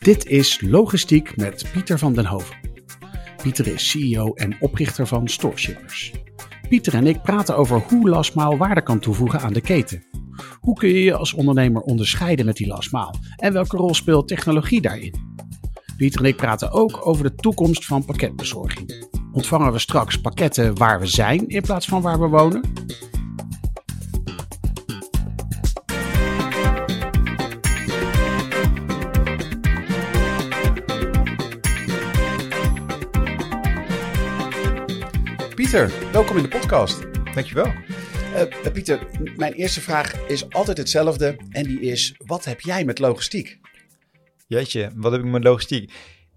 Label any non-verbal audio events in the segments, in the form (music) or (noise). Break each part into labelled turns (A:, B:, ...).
A: Dit is Logistiek met Pieter van den Hoven. Pieter is CEO en oprichter van Storeshippers. Pieter en ik praten over hoe lastmaal waarde kan toevoegen aan de keten. Hoe kun je je als ondernemer onderscheiden met die lastmaal en welke rol speelt technologie daarin? Pieter en ik praten ook over de toekomst van pakketbezorging. Ontvangen we straks pakketten waar we zijn in plaats van waar we wonen? Pieter, welkom in de podcast.
B: Dankjewel.
A: Uh, Pieter, mijn eerste vraag is altijd hetzelfde en die is, wat heb jij met logistiek?
B: Jeetje, wat heb ik met logistiek?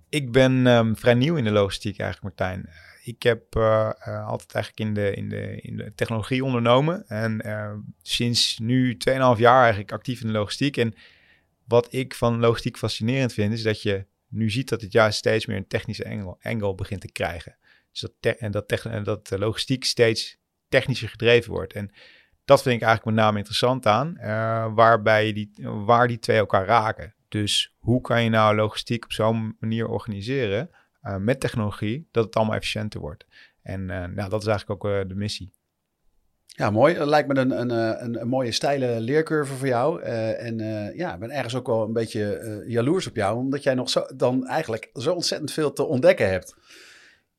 B: Ik ben um, vrij nieuw in de logistiek eigenlijk, Martijn. Ik heb uh, uh, altijd eigenlijk in de, in, de, in de technologie ondernomen en sinds nu 2,5 jaar eigenlijk actief in de logistiek. En wat ik van logistiek fascinerend vind, is dat je nu ziet dat het juist steeds meer een technische engel, engel begint te krijgen. Dus dat, en dat, dat de logistiek steeds technischer gedreven wordt. En dat vind ik eigenlijk met name interessant aan, uh, waarbij die, waar die twee elkaar raken. Dus hoe kan je nou logistiek op zo'n manier organiseren uh, met technologie, dat het allemaal efficiënter wordt. En uh, nou, dat is eigenlijk ook de missie.
A: Ja, mooi. Dat lijkt me een, een, een, een mooie steile leercurve voor jou. en ja, ik ben ergens ook wel een beetje jaloers op jou, omdat jij nog zo, dan eigenlijk zo ontzettend veel te ontdekken hebt.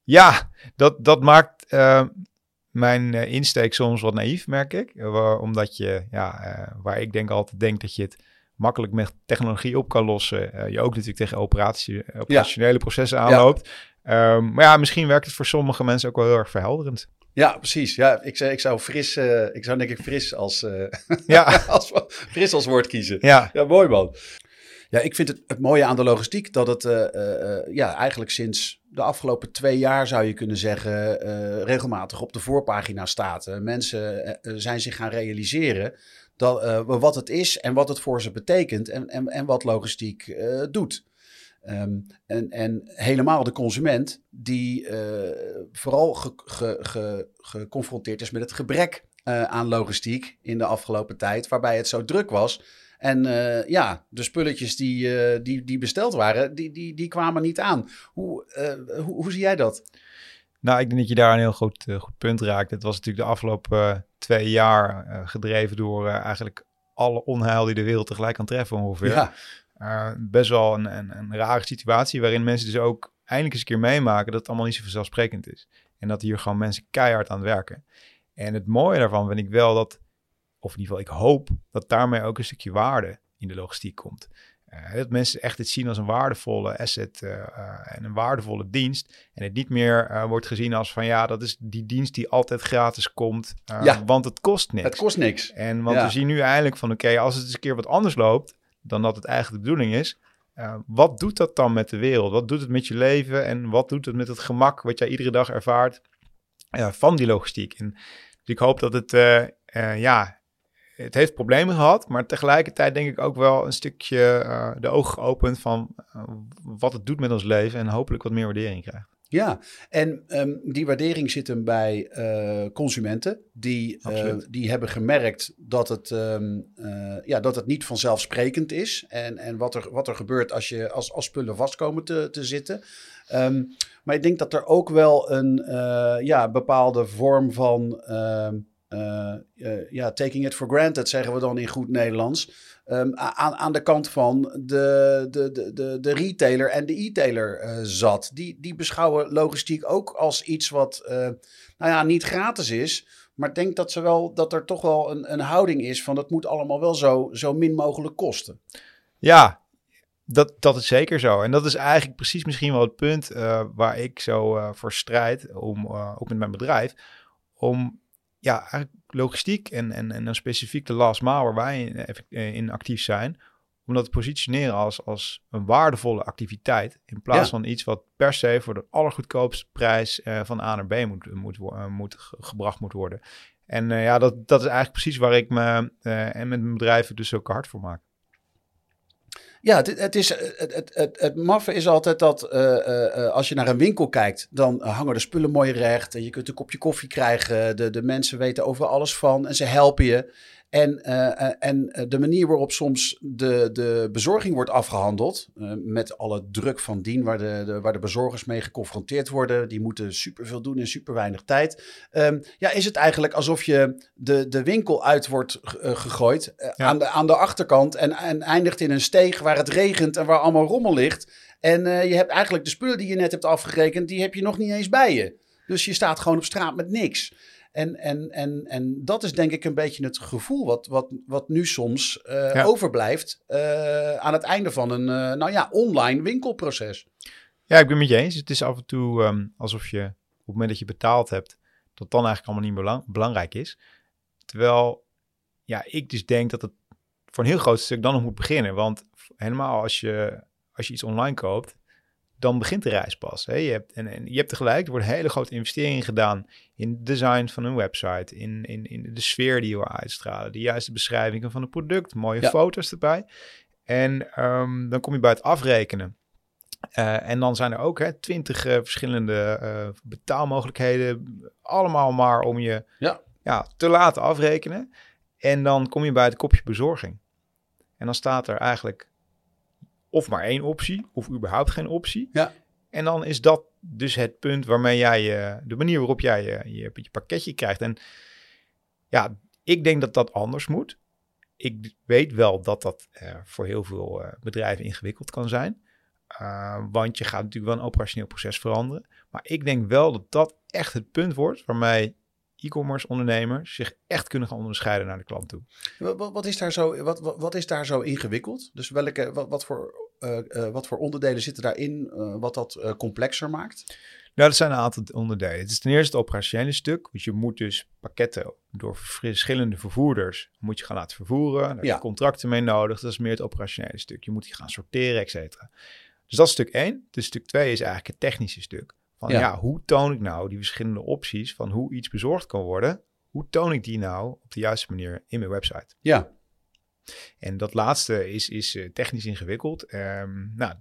B: Ja, dat, dat maakt uh, mijn uh, insteek soms wat naïef, merk ik. Waar, omdat je, ja, uh, waar ik denk altijd denk dat je het makkelijk met technologie op kan lossen. je ook natuurlijk tegen operatie, operationele ja. processen aanloopt. Ja. Um, maar ja, misschien werkt het voor sommige mensen ook wel heel erg verhelderend.
A: Ja, precies. Ja, ik, zou, ik zou fris, ik zou denk ik fris als, ja. (laughs) als, fris als woord kiezen. Ja. ja, mooi man. Ja, ik vind het, het mooie aan de logistiek dat het uh, uh, ja, eigenlijk sinds de afgelopen twee jaar zou je kunnen zeggen regelmatig op de voorpagina staat. mensen zijn zich gaan realiseren dat, wat het is en wat het voor ze betekent en, en, en wat logistiek doet. Um, en, en helemaal de consument die vooral ge, ge, geconfronteerd is met het gebrek aan logistiek in de afgelopen tijd, waarbij het zo druk was en uh, ja, de spulletjes die, uh, die, die besteld waren, die, die, die kwamen niet aan. Hoe, uh, hoe, hoe, zie jij dat?
B: Nou, ik denk dat je daar een heel goed, goed punt raakt. Het was natuurlijk de afgelopen twee jaar gedreven door eigenlijk alle onheil die de wereld tegelijk kan treffen ongeveer. Ja. best wel een, een, een, rare situatie waarin mensen dus ook eindelijk eens een keer meemaken dat het allemaal niet zo vanzelfsprekend is. En dat hier gewoon mensen keihard aan werken. En het mooie daarvan vind ik wel dat of in ieder geval ik hoop dat daarmee ook een stukje waarde in de logistiek komt. Uh, dat mensen echt het zien als een waardevolle asset uh, uh, en een waardevolle dienst. En het niet meer wordt gezien als van ja, dat is die dienst die altijd gratis komt. Ja. Want het kost niks.
A: Het kost niks.
B: En want we zien nu eindelijk van oké, als het eens een keer wat anders loopt dan dat het eigenlijk de bedoeling is. wat doet dat dan met de wereld? Wat doet het met je leven? En wat doet het met het gemak wat jij iedere dag ervaart van die logistiek? En dus ik hoop dat het ja, het heeft problemen gehad, maar tegelijkertijd denk ik ook wel een stukje uh, de ogen geopend van uh, wat het doet met ons leven en hopelijk wat meer waardering krijgt.
A: Ja, en um, die waardering zit hem bij uh, consumenten. Die, die hebben gemerkt dat het, um, ja, dat het niet vanzelfsprekend is. En, en wat, er, wat er gebeurt als, je, als, als spullen vastkomen te, te zitten. Um, maar ik denk dat er ook wel een ja, bepaalde vorm van ja, taking it for granted, zeggen we dan in goed Nederlands. Um, aan, aan de kant van de, de, de, de, retailer en de e-tailer uh, zat. Die, die beschouwen logistiek ook als iets wat nou ja, niet gratis is. Maar ik denk dat, ze wel, dat er toch wel een, een houding is van het moet allemaal wel zo, zo min mogelijk kosten.
B: Ja, dat, dat is zeker zo. En dat is eigenlijk precies misschien wel het punt waar ik zo voor strijd, om, ook met mijn bedrijf. Om ja, eigenlijk logistiek en, en, en dan specifiek de last mile waar wij in, in actief zijn, om dat te positioneren als, als een waardevolle activiteit. In plaats van iets wat per se voor de allergoedkoopste prijs uh, van A naar B moet, moet, uh, moet gebracht moet worden. En uh, ja, dat, dat is eigenlijk precies waar ik me en met mijn bedrijven dus ook hard voor maak.
A: Ja, het, is, het, het, het, het maffe is altijd dat als je naar een winkel kijkt, dan hangen de spullen mooi recht. En je kunt een kopje koffie krijgen. De, de mensen weten over alles van en ze helpen je. En, uh, en de manier waarop soms de, de bezorging wordt afgehandeld, uh, met alle druk van dien waar de, de, waar de bezorgers mee geconfronteerd worden, die moeten superveel doen in super weinig tijd. Um, ja, is het eigenlijk alsof je de, de winkel uit wordt gegooid ja. aan, de, aan de achterkant en, en eindigt in een steeg waar het regent en waar allemaal rommel ligt. En je hebt eigenlijk de spullen die je net hebt afgerekend, die heb je nog niet eens bij je. Dus je staat gewoon op straat met niks. En, en, en, en dat is denk ik een beetje het gevoel wat, wat, wat nu soms uh, overblijft uh, aan het einde van een uh, nou ja, online winkelproces.
B: Ja, ik ben met je eens. Het is af en toe um, alsof je op het moment dat je betaald hebt, dat dan eigenlijk allemaal niet belang, belangrijk is. Terwijl ja, ik dus denk dat het voor een heel groot stuk dan nog moet beginnen. Want helemaal als je, als je iets online koopt, dan begint de reis pas. Hè? Je, hebt, en, en, je hebt tegelijk, er wordt een hele grote investering gedaan in het design van een website, in, in, in de sfeer die je wil uitstralen, de juiste beschrijvingen van het product, mooie foto's erbij. En um, dan kom je bij het afrekenen. Uh, en dan zijn er ook hè, twintig uh, verschillende uh, betaalmogelijkheden, allemaal maar om je ja. Ja, te laten afrekenen. En dan kom je bij het kopje bezorging. En dan staat er eigenlijk of maar één optie, of überhaupt geen optie. Ja. En dan is dat dus het punt waarmee jij, uh, de manier waarop jij je, je, je pakketje krijgt. En ja, ik denk dat dat anders moet. Ik weet wel dat dat uh, voor heel veel bedrijven ingewikkeld kan zijn. want je gaat natuurlijk wel een operationeel proces veranderen. Maar ik denk wel dat dat echt het punt wordt waarmee e-commerce ondernemers zich echt kunnen gaan onderscheiden naar de klant toe.
A: Wat, wat is, daar zo, wat, wat, wat, is daar zo ingewikkeld? Dus welke, wat, wat voor wat voor onderdelen zitten daarin uh, wat dat complexer maakt?
B: Nou, dat zijn een aantal onderdelen. Het is ten eerste het operationele stuk. Want je moet dus pakketten door verschillende vervoerders moet je gaan laten vervoeren. Daar heb je contracten mee nodig. Dat is meer het operationele stuk. Je moet die gaan sorteren, et cetera. Dus dat is stuk één. Dus stuk twee is eigenlijk het technische stuk. Van ja. ja, hoe toon ik nou die verschillende opties van hoe iets bezorgd kan worden? Hoe toon ik die nou op de juiste manier in mijn website?
A: Ja,
B: en dat laatste is, is uh, technisch ingewikkeld. Um, nou,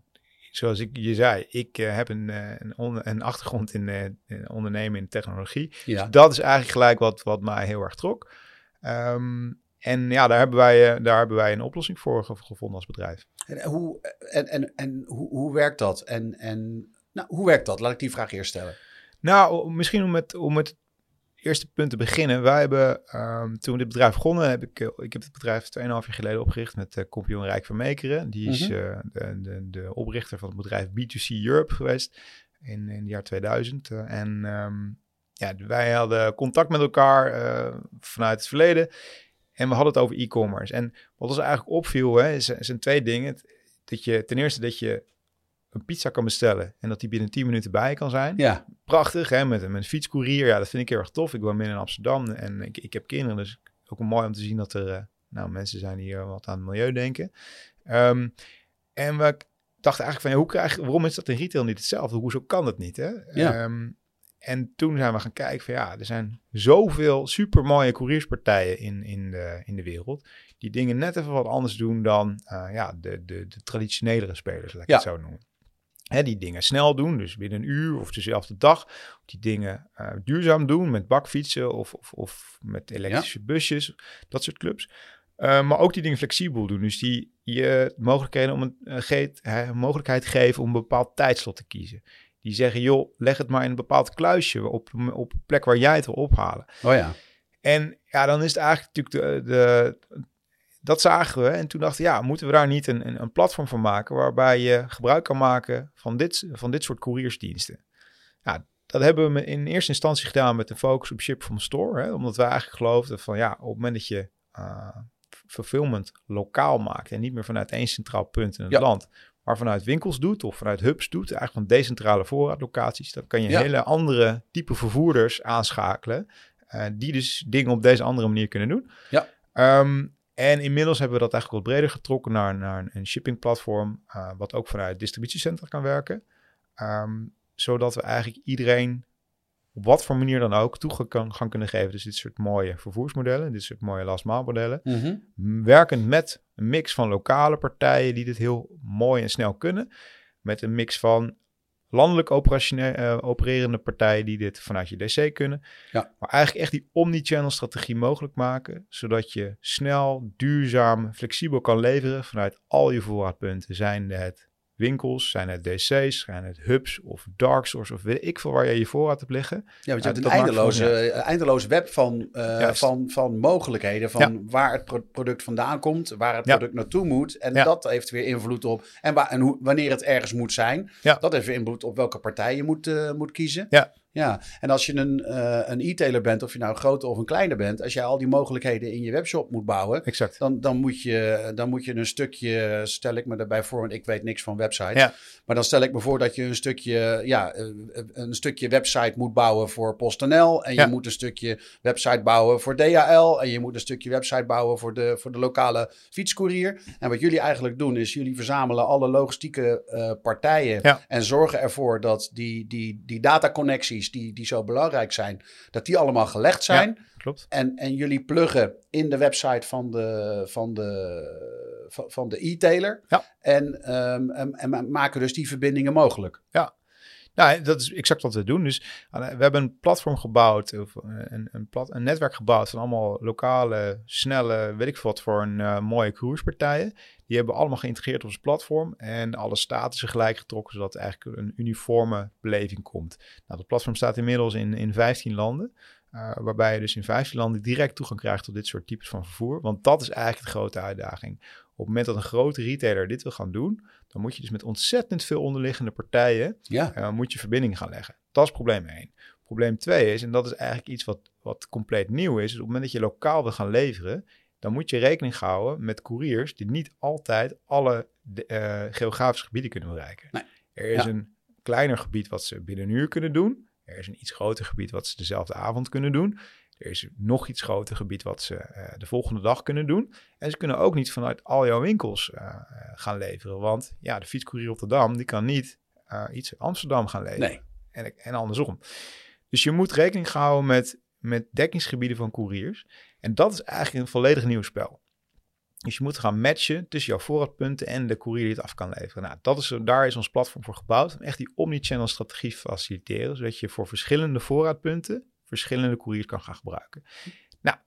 B: zoals ik je zei, ik uh, heb een, uh, een, een, achtergrond in, in, ondernemen in technologie. Ja. Dus dat is eigenlijk gelijk wat, wat mij heel erg trok. Um, en ja, daar hebben, wij, daar hebben wij een oplossing voor gevonden als bedrijf.
A: En hoe, en, en, en hoe, hoe werkt dat? En, en nou, hoe werkt dat? Laat ik die vraag eerst stellen.
B: Nou, misschien om het, om het eerste punt te beginnen. Wij hebben, um, toen we dit bedrijf begonnen, heb ik, uh, ik heb het bedrijf 2,5 jaar geleden opgericht met uh, Kompion Rijk van Meekeren. Die is uh, de, de, de, oprichter van het bedrijf B2C Europe geweest in, in het jaar 2000. en um, ja, wij hadden contact met elkaar vanuit het verleden. En we hadden het over e-commerce. En wat ons eigenlijk opviel, hè, is, zijn twee dingen. Dat je ten eerste dat je een pizza kan bestellen en dat die binnen 10 minuten bij kan zijn. Ja. Prachtig, hè? Met, met een fietscourier. Ja, dat vind ik heel erg tof. Ik woon binnen in Amsterdam en ik, ik heb kinderen, dus ook mooi om te zien dat er uh, nou, mensen zijn die uh, wat aan het milieu denken. Um, en we dachten eigenlijk van, ja, hoe krijg, waarom is dat in retail niet hetzelfde? Hoezo kan dat niet, hè? Ja. Um, en toen zijn we gaan kijken van, ja, er zijn zoveel super mooie courierspartijen in, in, de, in de wereld, die dingen net even wat anders doen dan uh, ja, de, de, de traditionelere spelers, laat ik ja. het zo noemen. Hè, die dingen snel doen, dus binnen een uur of dezelfde dag. Die dingen uh, duurzaam doen met bakfietsen of, of, of met elektrische busjes, dat soort clubs. Uh, maar ook die dingen flexibel doen. Dus die je mogelijkheden om een, uh, geet, mogelijkheid geven om een bepaald tijdslot te kiezen. Die zeggen, joh, leg het maar in een bepaald kluisje op, op een plek waar jij het wil ophalen.
A: Oh ja.
B: En ja, dan is het eigenlijk natuurlijk de, de, dat zagen we en toen dachten we, ja, moeten we daar niet een, een, een, platform van maken waarbij je gebruik kan maken van dit, van dit soort couriersdiensten. Ja, dat hebben we in eerste instantie gedaan met een focus op ship from store, hè, omdat we eigenlijk geloofden van ja, op het moment dat je uh, fulfillment lokaal maakt en niet meer vanuit één centraal punt in het land, maar vanuit winkels doet of vanuit hubs doet, eigenlijk van decentrale voorraadlocaties, dan kan je ja. hele andere type vervoerders aanschakelen, uh, die dus dingen op deze andere manier kunnen doen. Ja. Um, En inmiddels hebben we dat eigenlijk wat breder getrokken naar, naar een shippingplatform, uh, wat ook vanuit distributiecentra kan werken. Ehm, zodat we eigenlijk iedereen op wat voor manier dan ook toegang kan, gaan kunnen geven. Dus dit soort mooie vervoersmodellen, dit soort mooie last mile modellen. Mhm. Werkend met een mix van lokale partijen die dit heel mooi en snel kunnen. Met een mix van landelijk uh, opererende partijen die dit vanuit je DC kunnen. Ja. Maar eigenlijk echt die omni-channel strategie mogelijk maken, zodat je snel, duurzaam, flexibel kan leveren vanuit al je voorraadpunten, zijn het winkels, zijn het DC's, zijn het hubs of dark stores of weet ik veel waar je je voorraad hebt liggen.
A: Ja, want je hebt een eindeloze, eindeloze web van, uh, van, van mogelijkheden, van waar het product vandaan komt, waar het product naartoe moet. En dat heeft weer invloed op, en, waar, en hoe, wanneer het ergens moet zijn, dat heeft weer invloed op welke partij je moet, uh, moet kiezen.
B: Ja.
A: Ja, en als je een, uh, een e-tailer bent, of je nou een grote of een kleine bent, als jij al die mogelijkheden in je webshop moet bouwen,
B: exact.
A: Dan, dan, moet je, dan moet je een stukje, stel ik me daarbij voor, want ik weet niks van websites, ja. maar dan stel ik me voor dat je een stukje, ja, eh, een stukje website moet bouwen voor PostNL en je moet een stukje website bouwen voor DHL en je moet een stukje website bouwen voor de, voor de lokale fietscourier. En wat jullie eigenlijk doen is, jullie verzamelen alle logistieke uh, partijen en zorgen ervoor dat die, die, die dataconnecties die, die zo belangrijk zijn, dat die allemaal gelegd zijn.
B: klopt.
A: En, en jullie pluggen in de website van de, van de, van de e-tailer.
B: Ja.
A: En, um, en, en maken dus die verbindingen mogelijk.
B: Ja, nou, dat is exact wat we doen. Dus we hebben een platform gebouwd, of een, een, plat, een netwerk gebouwd van allemaal lokale, snelle, weet ik wat, voor een uh, mooie cruisepartijen. Die hebben we allemaal geïntegreerd op ons platform en alle statussen gelijk getrokken, zodat eigenlijk een uniforme beleving komt. Nou, dat platform staat inmiddels in, in 15 landen. Uh, waarbij je dus in 15 landen direct toegang krijgt tot dit soort types van vervoer. Want dat is eigenlijk de grote uitdaging. Op het moment dat een grote retailer dit wil gaan doen, dan moet je dus met ontzettend veel onderliggende partijen
A: ja.
B: uh, moet je verbinding gaan leggen. Dat is probleem 1. Probleem 2 is, en dat is eigenlijk iets wat, wat compleet nieuw is, is op het moment dat je lokaal wil gaan leveren, dan moet je rekening houden met couriers die niet altijd alle uh, geografische gebieden kunnen bereiken.
A: Nee.
B: Er is een kleiner gebied wat ze binnen een uur kunnen doen. Er is een iets groter gebied wat ze dezelfde avond kunnen doen. Er is nog iets groter gebied wat ze uh, de volgende dag kunnen doen. En ze kunnen ook niet vanuit al jouw winkels uh, gaan leveren. Want ja, de fietscourier Rotterdam, die kan niet iets in Amsterdam gaan leveren.
A: Nee.
B: En, en andersom. Dus je moet rekening houden met, met dekkingsgebieden van couriers. En dat is eigenlijk een volledig nieuw spel. Dus je moet gaan matchen tussen jouw voorraadpunten en de courier die het af kan leveren. Nou, dat is, daar is ons platform voor gebouwd. Om echt die omnichannel strategie te faciliteren. Zodat je voor verschillende voorraadpunten verschillende couriers kan gaan gebruiken. Nou,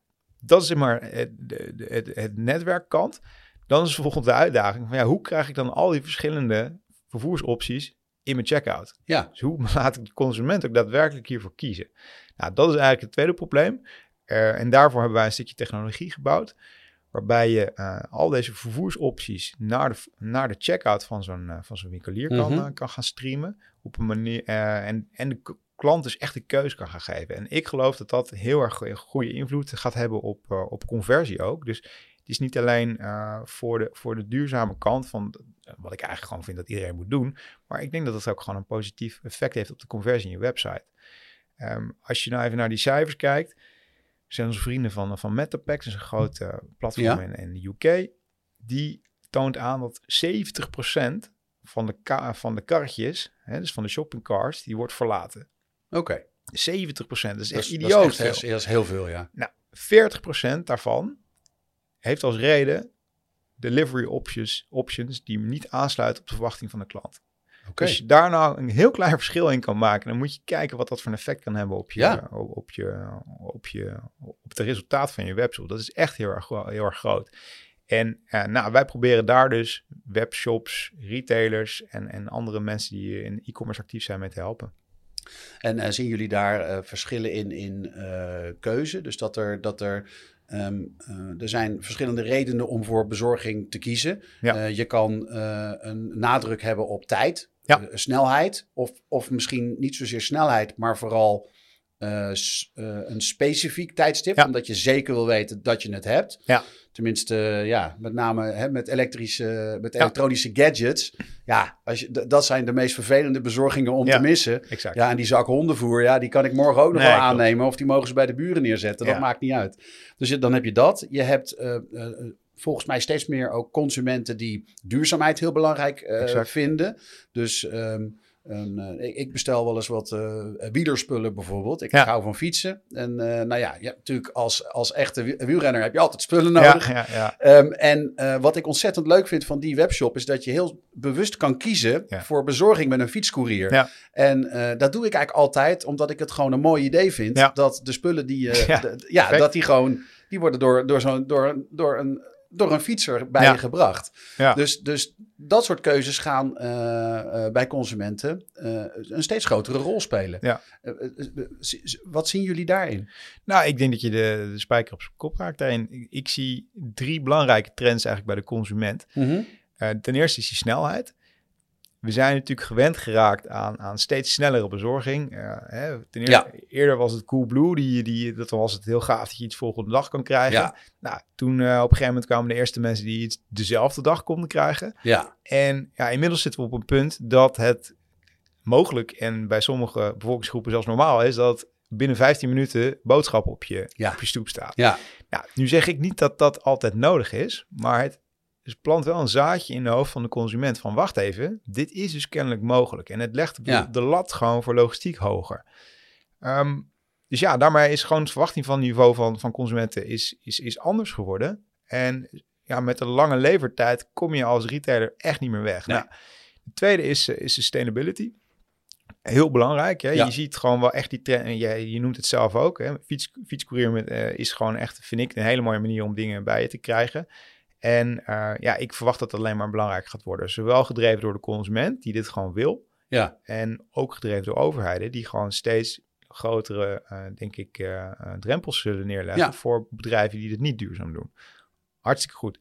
B: dat is maar het, het, het netwerkkant. Dan is volgens de uitdaging van ja, hoe krijg ik dan al die verschillende vervoersopties in mijn checkout?
A: Ja.
B: Dus hoe (laughs) laat ik de consument ook daadwerkelijk hiervoor kiezen? Nou, dat is eigenlijk het tweede probleem. Uh, en daarvoor hebben wij een stukje technologie gebouwd waarbij je uh, al deze vervoersopties naar de, naar de checkout van zo'n uh, van zo'n winkelier kan, mm -hmm. kan gaan streamen. Op een manier, en, en de klant dus echt de keuze kan gaan geven. En ik geloof dat dat heel erg goede invloed gaat hebben op, op conversie ook. Dus het is niet alleen uh, voor, de, voor de duurzame kant van wat ik eigenlijk gewoon vind dat iedereen moet doen. Maar ik denk dat het ook gewoon een positief effect heeft op de conversie in je website. Um, als je nou even naar die cijfers kijkt, zijn onze vrienden van, van Metapack, dat is een grote platform ja. in, in de UK. Die toont aan dat 70% van de, ka van de karretjes, hè, dus van de shoppingcars, die wordt verlaten.
A: Oké. Okay.
B: 70 procent, dat is echt dat idioot.
A: Dat is, echt, dat is heel veel, ja.
B: Nou, 40 procent daarvan heeft als reden delivery options, options die niet aansluiten op de verwachting van de klant.
A: Okay.
B: Als je daar nou een heel klein (laughs) verschil in kan maken, dan moet je kijken wat dat voor een effect kan hebben op je,
A: ja.
B: op, op, je, op, je, op het resultaat van je webshop. Dat is echt heel erg, heel erg groot. En uh, nou, wij proberen daar dus webshops, retailers en, en andere mensen die in e-commerce actief zijn mee te helpen.
A: En uh, zien jullie daar uh, verschillen in, in keuze? Dus dat er, dat er, um, er zijn verschillende redenen om voor bezorging te kiezen.
B: Ja.
A: je kan een nadruk hebben op tijd,
B: ja.
A: snelheid, of, of misschien niet zozeer snelheid, maar vooral een specifiek tijdstip,
B: ja.
A: omdat je zeker wil weten dat je het hebt.
B: Ja.
A: Tenminste, ja, met name hè, met, elektrische, met elektronische gadgets. Ja, als je, dat zijn de meest vervelende bezorgingen om te missen.
B: Exact.
A: Ja, en die zak hondenvoer, ja, die kan ik morgen ook nog wel aannemen. Of die mogen ze bij de buren neerzetten. Dat maakt niet uit. Dus dan heb je dat. Je hebt volgens mij steeds meer ook consumenten die duurzaamheid heel belangrijk uh, vinden. Dus um, en, uh, ik bestel wel eens wat uh, wielerspullen bijvoorbeeld. Ik hou van fietsen. En nou ja, ja, natuurlijk als, als echte wielrenner heb je altijd spullen nodig.
B: Ja, ja,
A: um, en wat ik ontzettend leuk vind van die webshop... is dat je heel bewust kan kiezen voor bezorging met een fietscourier. En dat doe ik eigenlijk altijd omdat ik het gewoon een mooi idee vind... dat de spullen die... ja, de, ja dat die gewoon... Die worden door, door, zo'n door, door een door een fietser bij je gebracht. Ja. Dus, dus dat soort keuzes gaan uh, uh, bij consumenten uh, een steeds grotere rol spelen.
B: Ja.
A: wat zien jullie daarin?
B: Nou, ik denk dat je de, de spijker op zijn kop raakt daarin. Ik, ik, zie drie belangrijke trends eigenlijk bij de consument.
A: Mm -hmm.
B: ten eerste is die snelheid we zijn natuurlijk gewend geraakt aan, aan steeds snellere bezorging. Uh, hè, ten eerste, Eerder was het Coolblue, die, die, dat was het heel gaaf dat je iets volgende dag kan krijgen.
A: Ja.
B: Nou, toen uh, op een gegeven moment kwamen de eerste mensen die iets dezelfde dag konden krijgen.
A: Ja.
B: En ja, inmiddels zitten we op een punt dat het mogelijk en bij sommige bevolkingsgroepen zelfs normaal is dat binnen 15 minuten boodschap op je,
A: ja.
B: op je stoep staat.
A: Ja.
B: Nou, nu zeg ik niet dat dat altijd nodig is, maar het dus plant wel een zaadje in de hoofd van de consument van wacht even, dit is dus kennelijk mogelijk. En het legt de lat gewoon voor logistiek hoger. Ehm, dus ja, daarmee is gewoon de verwachting van het niveau van, van consumenten is, is, is anders geworden. En ja, met een lange levertijd kom je als retailer echt niet meer weg.
A: Nee.
B: Nou, de tweede is, is sustainability. Heel belangrijk. Hè? Je ziet gewoon wel echt die trend. En je, je noemt het zelf ook. Hè? Fiets, fietscourier met, uh, is gewoon echt, vind ik, een hele mooie manier om dingen bij je te krijgen. En uh, ja, ik verwacht dat het alleen maar belangrijk gaat worden. Zowel gedreven door de consument, die dit gewoon wil.
A: Ja.
B: En ook gedreven door overheden, die gewoon steeds grotere, uh, denk ik, uh, drempels zullen neerleggen
A: ja.
B: voor bedrijven die dit niet duurzaam doen. Hartstikke goed.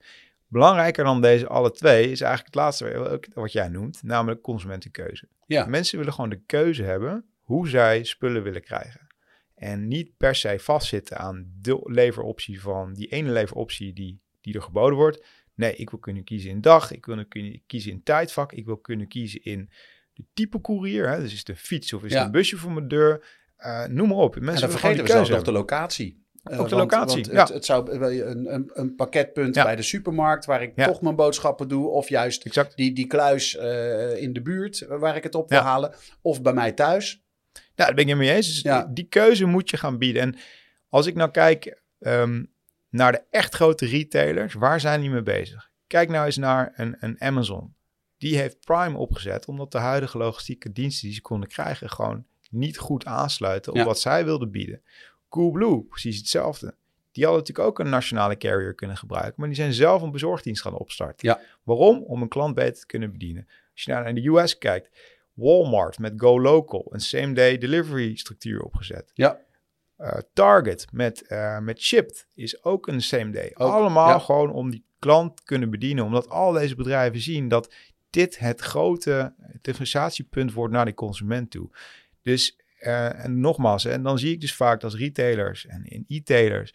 B: Belangrijker dan deze alle twee is eigenlijk het laatste wat jij noemt, namelijk consumentenkeuze.
A: Ja.
B: Mensen willen gewoon de keuze hebben hoe zij spullen willen krijgen. En niet per se vastzitten aan de leveroptie van die ene leveroptie die die er geboden wordt. Nee, ik wil kunnen kiezen in dag, ik wil kunnen kiezen in tijdvak, ik wil kunnen kiezen in de type courier. Hè? Dus is het een fiets of is het een busje voor mijn deur? Uh, noem maar op.
A: Mensen en dan vergeten we zelfs nog de locatie.
B: Uh, ook de want, locatie,
A: want
B: ja.
A: het, het, zou een, een, een pakketpunt ja. bij de supermarkt waar ik ja. toch mijn boodschappen doe. Of juist
B: exact.
A: die, die kluis uh, in de buurt waar ik het op wil halen. Of bij mij thuis.
B: Ja, daar ben ik het mee eens. Dus die keuze moet je gaan bieden. En als ik nou kijk, um, naar de echt grote retailers. Waar zijn die mee bezig? Kijk nou eens naar een, een Amazon. Die heeft Prime opgezet omdat de huidige logistieke diensten die ze konden krijgen gewoon niet goed aansluiten op
A: Ja.
B: wat zij wilden bieden. Coolblue, precies hetzelfde. Die hadden natuurlijk ook een nationale carrier kunnen gebruiken, maar die zijn zelf een bezorgdienst gaan opstarten.
A: Ja.
B: Waarom? Om een klant beter te kunnen bedienen. Als je nou naar de US kijkt, Walmart met Go Local, een same-day delivery structuur opgezet.
A: Ja.
B: Uh, Target met, uh, met Shipped is ook een.
A: Ook,
B: Allemaal
A: ja.
B: gewoon om die klant te kunnen bedienen. Omdat al deze bedrijven zien dat dit het grote differentiatiepunt wordt naar de consument toe. Dus, uh, en nogmaals, en dan zie ik dus vaak dat retailers en in e-tailers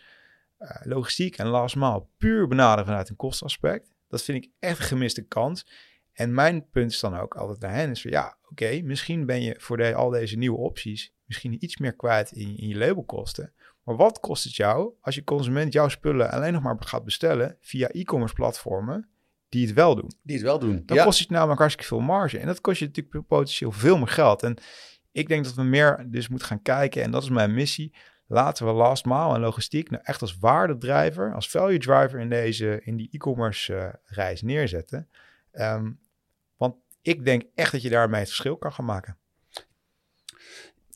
B: logistiek en last mile puur benaderen vanuit een kostaspect. Dat vind ik echt een gemiste kans. En mijn punt is dan ook altijd naar hen is van ja, oké, okay, misschien ben je voor de, al deze nieuwe opties misschien iets meer kwijt in, in, je labelkosten. Maar wat kost het jou als je consument jouw spullen alleen nog maar gaat bestellen via e-commerce platformen die het wel doen?
A: Die het wel doen.
B: Dan
A: ja.
B: kost het namelijk hartstikke veel marge. En dat kost je natuurlijk potentieel veel meer geld. En ik denk dat we meer dus moeten gaan kijken, en dat is mijn missie. Laten we last mile en logistiek nou echt als waardedrijver, als value driver in, deze, in die e-commerce uh, reis neerzetten. Um, want ik denk echt dat je daarmee het verschil kan gaan maken.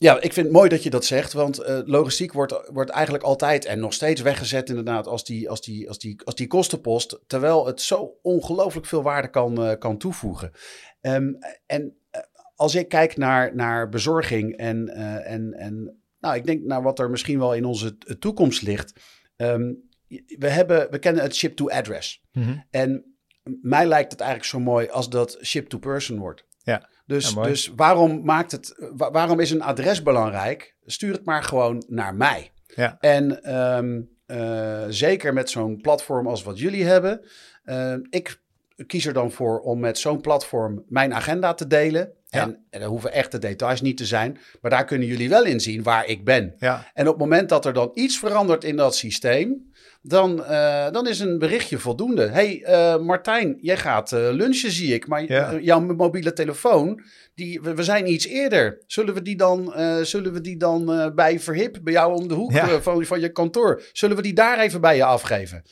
A: Ja, ik vind het mooi dat je dat zegt, want uh, logistiek wordt, wordt eigenlijk altijd en nog steeds weggezet inderdaad als die, als die, als die, als die kostenpost, terwijl het zo ongelooflijk veel waarde kan, uh, kan toevoegen. Um, en uh, als ik kijk naar, naar bezorging en, en, en nou, ik denk naar wat er misschien wel in onze toekomst ligt. Um, we, hebben, we kennen het ship-to-address.
B: Mm -hmm.
A: En mij lijkt het eigenlijk zo mooi als dat ship-to-person wordt.
B: Ja.
A: Dus,
B: ja,
A: dus waarom, maakt het, waarom is een adres belangrijk? Stuur het maar gewoon naar mij.
B: Ja.
A: En um, zeker met zo'n platform als wat jullie hebben. ik kies er dan voor om met zo'n platform mijn agenda te delen. En, en er hoeven echte details niet te zijn. Maar daar kunnen jullie wel in zien waar ik ben.
B: Ja.
A: En op het moment dat er dan iets verandert in dat systeem. Dan, uh, dan is een berichtje voldoende. hey, uh, Martijn, jij gaat uh, lunchen, zie ik. Maar jouw mobiele telefoon, die, we, we, zijn iets eerder. Zullen we die dan, zullen we die dan bij Verhip, bij jou om de hoek ja. van, van je kantoor, zullen we die daar even bij je afgeven?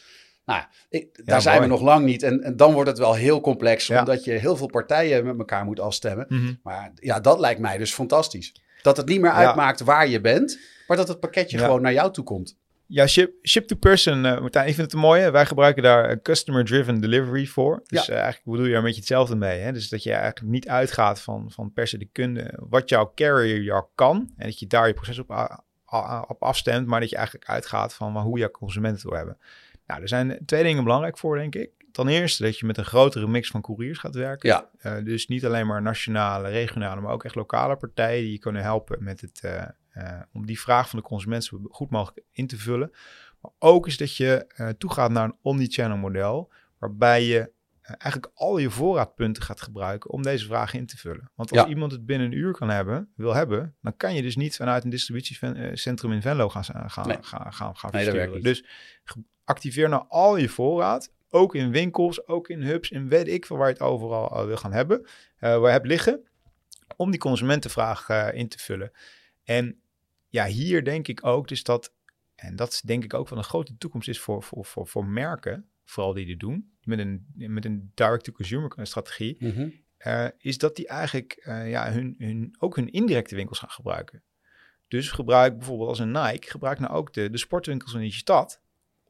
A: Nou, ik, daar zijn we nog lang niet. En, en, dan wordt het wel heel complex, omdat je heel veel partijen met elkaar moet afstemmen.
B: Mhm.
A: Maar ja, dat lijkt mij dus fantastisch. Dat het niet meer uitmaakt waar je bent, maar dat het pakketje gewoon naar jou toe komt.
B: Ja, ship, ship to person, uh, Martijn, ik vind het een mooie. Wij gebruiken daar customer-driven delivery voor. Dus uh, eigenlijk bedoel je er een beetje hetzelfde mee. Hè? Dus dat je eigenlijk niet uitgaat van, van per se de kunde, wat jouw carrier jou kan. En dat je daar je proces op, op afstemt, maar dat je eigenlijk uitgaat van hoe jouw consumenten het wil hebben. Nou, er zijn twee dingen belangrijk voor, denk ik. Ten eerste dat je met een grotere mix van couriers gaat werken.
A: Ja.
B: Uh, dus niet alleen maar nationale, regionale, maar ook echt lokale partijen die je kunnen helpen met het, uh, uh, om die vraag van de consument zo goed mogelijk in te vullen. Maar ook is dat je toegaat naar een omnichannel model, waarbij je eigenlijk al je voorraadpunten gaat gebruiken om deze vraag in te vullen. Want als
A: Ja.
B: iemand het binnen een uur kan hebben, wil hebben, dan kan je dus niet vanuit een distributiecentrum in Venlo gaan, gaan,
A: Nee.
B: gaan, gaan, gaan
A: Nee.
B: Dus activeer nou al je voorraad, ook in winkels, ook in hubs, in weet ik veel waar je het overal eh, wil gaan hebben, eh, waar je hebt liggen, om die consumentenvraag eh, in te vullen. En ja, hier denk ik ook dus dat, en dat is denk ik ook wel een grote toekomst is voor, voor, voor, voor merken, vooral die dit doen, met een, met een direct-to-consumer strategie,
A: Mhm.
B: is dat die eigenlijk ja, hun, hun, ook hun indirecte winkels gaan gebruiken. Dus gebruik bijvoorbeeld als een Nike, gebruik nou ook de, de sportwinkels in je stad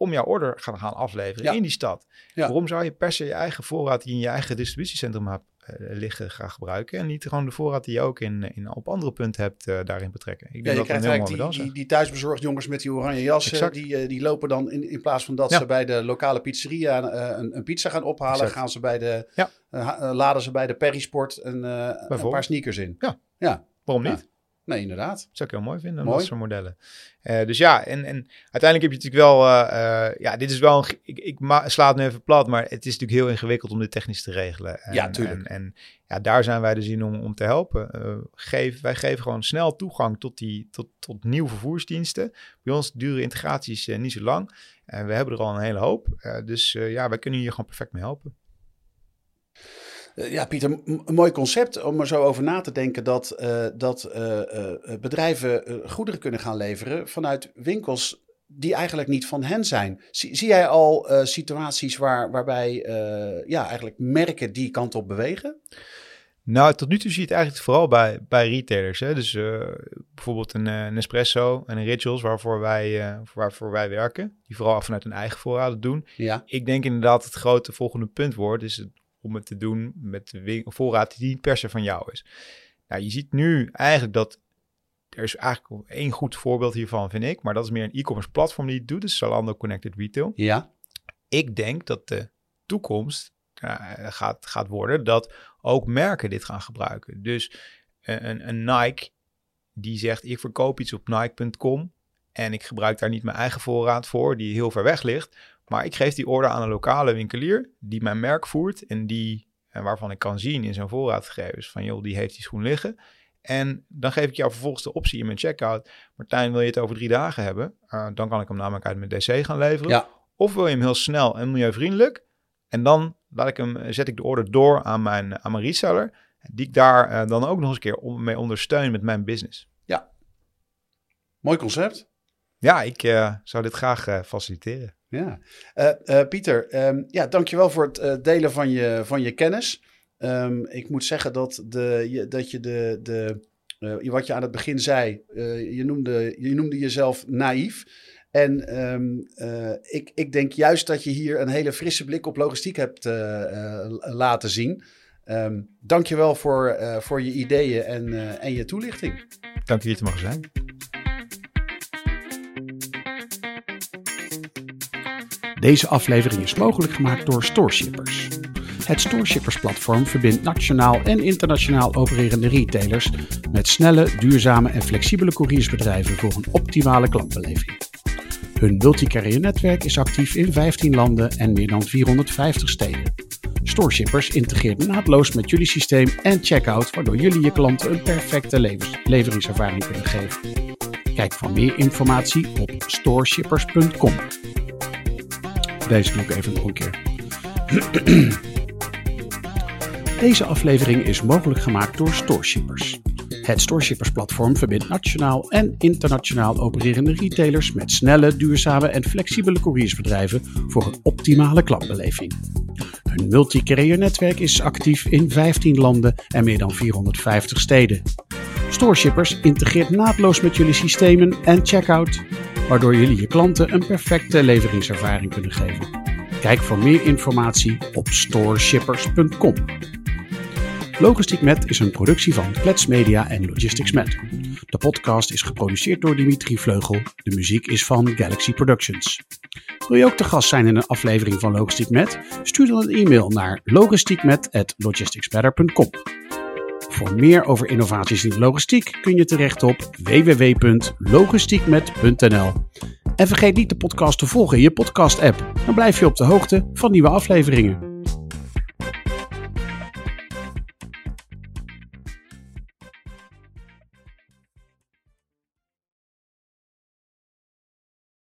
B: om jouw order gaan, gaan afleveren
A: Ja.
B: in die stad.
A: Ja.
B: Waarom zou je per se je eigen voorraad die in je eigen distributiecentrum hebt eh, liggen gaan gebruiken en niet gewoon de voorraad die je ook in, in, op andere punten hebt eh, daarin betrekken? Ik
A: Ja,
B: denk
A: je
B: dat
A: krijgt
B: een heel
A: eigenlijk
B: mooi
A: die, die, die thuisbezorgd jongens met die oranje jassen,
B: Exact.
A: die, eh, die lopen dan in, in plaats van dat
B: Ja.
A: ze bij de lokale pizzeria eh, een, een pizza gaan ophalen,
B: Exact.
A: gaan ze bij de, eh, eh, laden ze bij de Perisport een, eh, een paar sneakers in.
B: Ja.
A: Ja,
B: Waarom niet?
A: Nee, inderdaad.
B: Dat zou ik heel mooi vinden,
A: Mooi.
B: dat soort modellen. Eh, dus ja, en, en uiteindelijk heb je natuurlijk wel... eh, eh, ja, dit is wel... Een, ik ik sla het nu even plat, maar het is natuurlijk heel ingewikkeld om dit technisch te regelen. En,
A: Ja, tuurlijk.
B: En, en ja, daar zijn wij dus in om, om te helpen. Geef, wij geven gewoon snel toegang tot, die, tot, tot nieuwe vervoersdiensten. Bij ons duren integraties niet zo lang. En we hebben er al een hele hoop. Dus ja, wij kunnen hier gewoon perfect mee helpen.
A: Eh, ja, Pieter, een mooi concept om er zo over na te denken dat, eh, dat eh, bedrijven goederen kunnen gaan leveren vanuit winkels die eigenlijk niet van hen zijn. Zie, zie jij al situaties waar, waarbij ja, eigenlijk merken die kant op bewegen?
B: Nou, tot nu toe zie je het eigenlijk vooral bij, bij retailers. Hè? Dus bijvoorbeeld een, Nespresso en een Rituals waarvoor wij, waarvoor wij werken. Die vooral vanuit hun eigen voorraden doen.
A: Ja,
B: Ik denk inderdaad het grote volgende punt wordt, is het, om het te doen met de voorraad die niet per se van jou is. Nou, je ziet nu eigenlijk dat er is eigenlijk één goed voorbeeld hiervan, vind ik. Maar dat is meer een e-commerce platform die het doet. Dus Zalando Connected Retail.
A: ja,
B: Ik denk dat de toekomst eh, gaat, gaat worden dat ook merken dit gaan gebruiken. Dus een, een, een Nike die zegt ik verkoop iets op Nike.com en ik gebruik daar niet mijn eigen voorraad voor die heel ver weg ligt. Maar ik geef die order aan een lokale winkelier die mijn merk voert en die en waarvan ik kan zien in zijn voorraadgegevens van joh, die heeft die schoen liggen. En dan geef ik jou vervolgens de optie in mijn checkout. Martijn, wil je het over drie dagen hebben? Uh, dan kan ik hem namelijk uit mijn DC gaan leveren.
A: ja.
B: Of wil je hem heel snel en milieuvriendelijk? En dan laat ik hem, zet ik de order door aan mijn, aan mijn reseller. Die ik daar uh, dan ook nog eens een keer om, mee ondersteun met mijn business.
A: Mooi concept.
B: Ja, ik uh, zou dit graag uh, faciliteren.
A: Ja. Uh, Pieter, um, ja, dankjewel voor het delen van je, van je kennis. Um, ik moet zeggen dat, de, je, dat je de, de, wat je aan het begin zei, je, noemde, je noemde jezelf naïef. En um, uh, ik, ik denk juist dat je hier een hele frisse blik op logistiek hebt uh, uh, laten zien. Um, Dank je wel voor, voor je ideeën en, en je toelichting.
B: Dank je hier te mogen zijn.
C: Deze aflevering is mogelijk gemaakt door Storeshippers. Het Storeshippers platform verbindt nationaal en internationaal opererende retailers met snelle, duurzame en flexibele couriersbedrijven voor een optimale klantbeleving.
A: Hun multicarrier netwerk is actief in 15 landen en meer dan 450 steden. Storeshippers integreert naadloos met jullie systeem en checkout, waardoor jullie je klanten een perfecte leveringservaring kunnen geven. Kijk voor meer informatie op storeshippers.com. Deze doe even nog een keer. (clears throat) Deze aflevering is mogelijk gemaakt door Storeshippers. Het Storeshippers platform verbindt nationaal en internationaal opererende retailers met snelle, duurzame en flexibele couriersbedrijven voor een optimale klantbeleving. Hun multi netwerk is actief in 15 landen en meer dan 450 steden. Storeshippers integreert naadloos met jullie systemen en checkout, waardoor jullie je klanten een perfecte leveringservaring kunnen geven. Kijk voor meer informatie op storeshippers.com. Logistiek Met is een productie van Klets Media en Logistics Met. De podcast is geproduceerd door Dimitri Vleugel. De muziek is van Galaxy Productions. Wil je ook te gast zijn in een aflevering van Logistiek Met? Stuur dan een e-mail naar logistiekmet.logisticsbetter.com. Voor meer over innovaties in de logistiek kun je terecht op www.logistiekmet.nl. En vergeet niet de podcast te volgen in je podcast-app. Dan blijf je op de hoogte van nieuwe afleveringen.